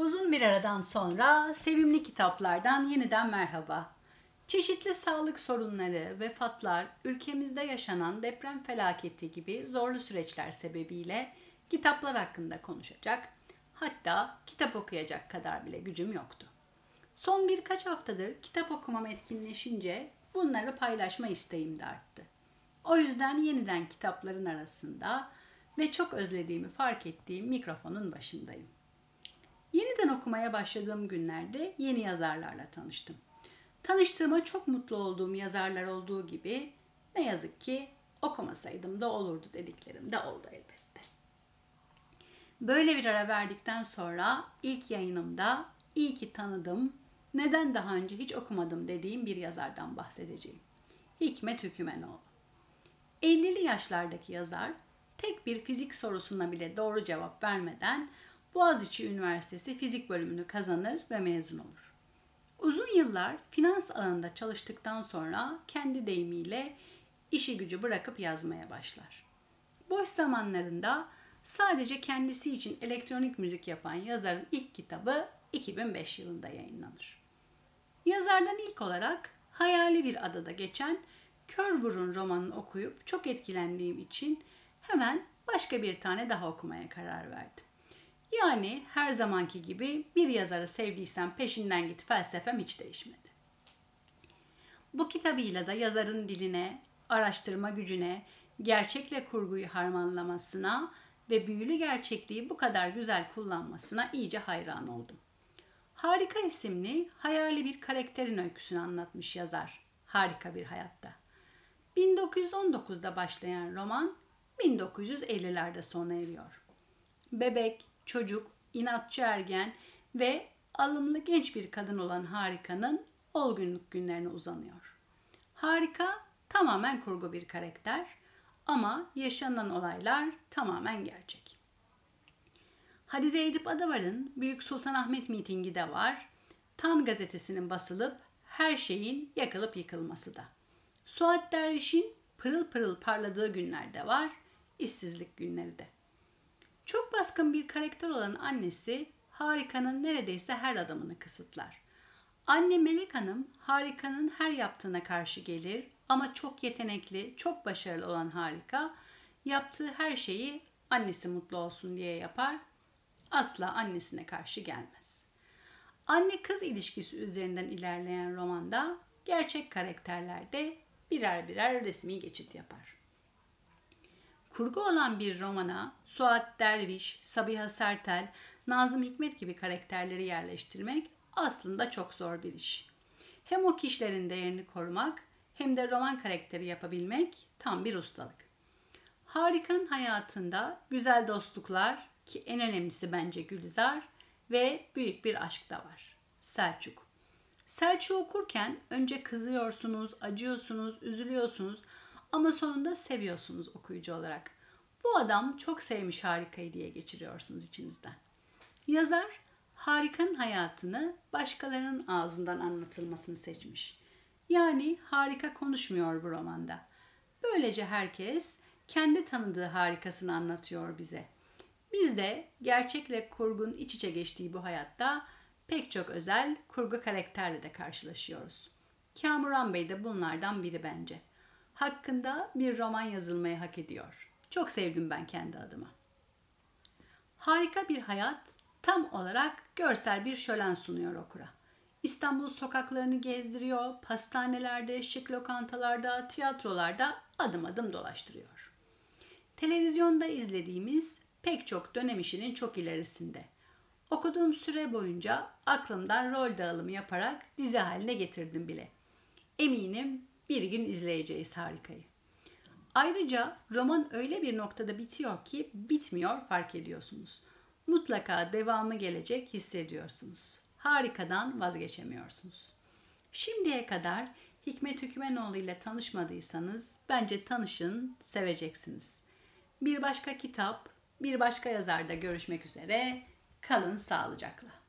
Uzun bir aradan sonra sevimli kitaplardan yeniden merhaba. Çeşitli sağlık sorunları, vefatlar, ülkemizde yaşanan deprem felaketi gibi zorlu süreçler sebebiyle kitaplar hakkında konuşacak, hatta kitap okuyacak kadar bile gücüm yoktu. Son birkaç haftadır kitap okumam etkinleşince bunları paylaşma isteğim de arttı. O yüzden yeniden kitapların arasında ve çok özlediğimi fark ettiğim mikrofonun başındayım. Yeniden okumaya başladığım günlerde yeni yazarlarla tanıştım. Tanıştığıma çok mutlu olduğum yazarlar olduğu gibi ne yazık ki okumasaydım da olurdu dediklerim de oldu elbette. Böyle bir ara verdikten sonra ilk yayınımda iyi ki tanıdım, neden daha önce hiç okumadım dediğim bir yazardan bahsedeceğim. Hikmet Hükümenoğlu. 50'li yaşlardaki yazar tek bir fizik sorusuna bile doğru cevap vermeden Boğaziçi Üniversitesi fizik bölümünü kazanır ve mezun olur. Uzun yıllar finans alanında çalıştıktan sonra kendi deyimiyle işi gücü bırakıp yazmaya başlar. Boş zamanlarında sadece kendisi için elektronik müzik yapan yazarın ilk kitabı 2005 yılında yayınlanır. Yazardan ilk olarak Hayali Bir Adada geçen Kör Burun romanını okuyup çok etkilendiğim için hemen başka bir tane daha okumaya karar verdim. Yani her zamanki gibi bir yazarı sevdiysen peşinden git felsefem hiç değişmedi. Bu kitabıyla da yazarın diline, araştırma gücüne, gerçekle kurguyu harmanlamasına ve büyülü gerçekliği bu kadar güzel kullanmasına iyice hayran oldum. Harika isimli hayali bir karakterin öyküsünü anlatmış yazar. Harika bir hayatta. 1919'da başlayan roman 1950'lerde sona eriyor. Bebek, çocuk, inatçı ergen ve alımlı genç bir kadın olan Harika'nın olgunluk günlerine uzanıyor. Harika tamamen kurgu bir karakter ama yaşanan olaylar tamamen gerçek. Halide Edip Adavar'ın Büyük Sultanahmet mitingi de var. Tan gazetesinin basılıp her şeyin yakılıp yıkılması da. Suat Derviş'in pırıl pırıl parladığı günler de var, işsizlik günleri de. Çok baskın bir karakter olan annesi Harika'nın neredeyse her adımını kısıtlar. Anne Melek Hanım Harika'nın her yaptığına karşı gelir ama çok yetenekli, çok başarılı olan Harika yaptığı her şeyi annesi mutlu olsun diye yapar. Asla annesine karşı gelmez. Anne kız ilişkisi üzerinden ilerleyen romanda gerçek karakterlerde birer birer resmi geçit yapar. Kurgu olan bir romana Suat Derviş, Sabiha Sertel, Nazım Hikmet gibi karakterleri yerleştirmek aslında çok zor bir iş. Hem o kişilerin değerini korumak hem de roman karakteri yapabilmek tam bir ustalık. Harikanın hayatında güzel dostluklar ki en önemlisi bence Gülizar ve büyük bir aşk da var. Selçuk. Selçuk okurken önce kızıyorsunuz, acıyorsunuz, üzülüyorsunuz ama sonunda seviyorsunuz okuyucu olarak. Bu adam çok sevmiş harikayı diye geçiriyorsunuz içinizden. Yazar harikanın hayatını başkalarının ağzından anlatılmasını seçmiş. Yani harika konuşmuyor bu romanda. Böylece herkes kendi tanıdığı harikasını anlatıyor bize. Biz de gerçekle kurgun iç içe geçtiği bu hayatta pek çok özel kurgu karakterle de karşılaşıyoruz. Kamuran Bey de bunlardan biri bence hakkında bir roman yazılmayı hak ediyor. Çok sevdim ben kendi adıma. Harika bir hayat tam olarak görsel bir şölen sunuyor okura. İstanbul sokaklarını gezdiriyor, pastanelerde, şık lokantalarda, tiyatrolarda adım adım dolaştırıyor. Televizyonda izlediğimiz pek çok dönem işinin çok ilerisinde. Okuduğum süre boyunca aklımdan rol dağılımı yaparak dizi haline getirdim bile. Eminim bir gün izleyeceğiz harikayı. Ayrıca roman öyle bir noktada bitiyor ki bitmiyor fark ediyorsunuz. Mutlaka devamı gelecek hissediyorsunuz. Harikadan vazgeçemiyorsunuz. Şimdiye kadar Hikmet Hükümenoğlu ile tanışmadıysanız bence tanışın, seveceksiniz. Bir başka kitap, bir başka yazarda görüşmek üzere. Kalın sağlıcakla.